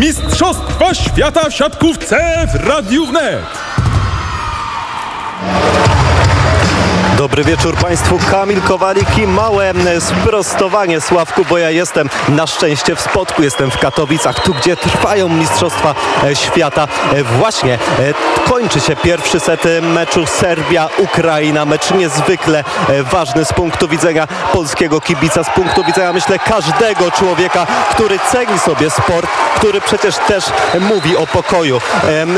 Mistrzostwa Świata w siatkówce w Radiu Wnet. Dobry wieczór Państwu, Kamil Kowalik i małe sprostowanie. Sławku, bo ja jestem na szczęście w Spodku, jestem w Katowicach, tu gdzie trwają Mistrzostwa e, Świata. E, Właśnie e, kończy się pierwszy set meczu Serbia-Ukraina, mecz niezwykle ważny z punktu widzenia polskiego kibica, z punktu widzenia myślę każdego człowieka, który ceni sobie sport, który przecież też mówi o pokoju.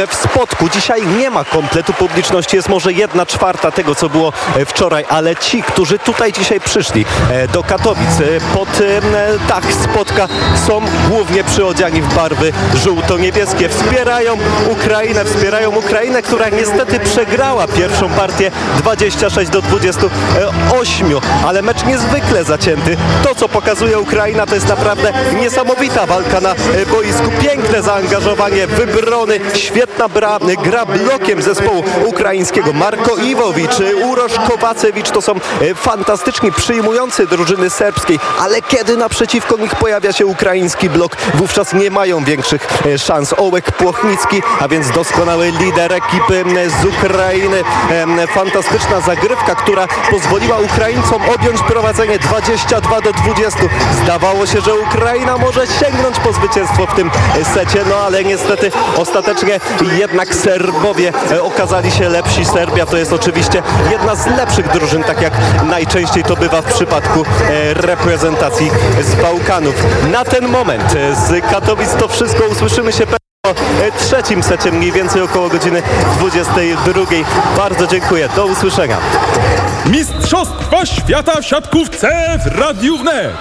W Spodku dzisiaj nie ma kompletu publiczności, jest może jedna czwarta tego, co było e, wczoraj, ale ci, którzy tutaj dzisiaj przyszli e, do Katowic e, pod dach Spodka są głównie przyodziani w barwy żółto-niebieskie. Wspierają Ukrainę, wspierają Ukrainę, która niestety przegrała pierwszą partię 26 do 28, ale mecz niezwykle zacięty. To, co pokazuje Ukraina, to jest naprawdę niesamowita walka na boisku. Piękne zaangażowanie, wybrony, świetna bra, gra blokiem zespołu ukraińskiego. Marko Iwowicz, Urosz Kowacewicz to są e, fantastyczni przyjmujący drużyny serbskiej, ale kiedy naprzeciwko nich pojawia się ukraiński blok, wówczas nie mają większych e, szans. Ołek Płochnicki, a więc doskonały lider ekipy z Ukrainy. Fantastyczna zagrywka, która pozwoliła Ukraińcom objąć prowadzenie 22 do 20. Zdawało się, że Ukraina może sięgnąć po zwycięstwo w tym e, secie, no ale niestety ostatecznie jednak Serbowie okazali się lepsi. Serbia to jest oczywiście jedna z lepszych drużyn, tak jak najczęściej to bywa w przypadku e, reprezentacji z Bałkanów. Na ten moment e, z Katowic to wszystko. Usłyszymy się po e, trzecim secie, mniej więcej około godziny 22. Bardzo dziękuję. Do usłyszenia. Mistrzostwa Świata w siatkówce w Radiu Wnet.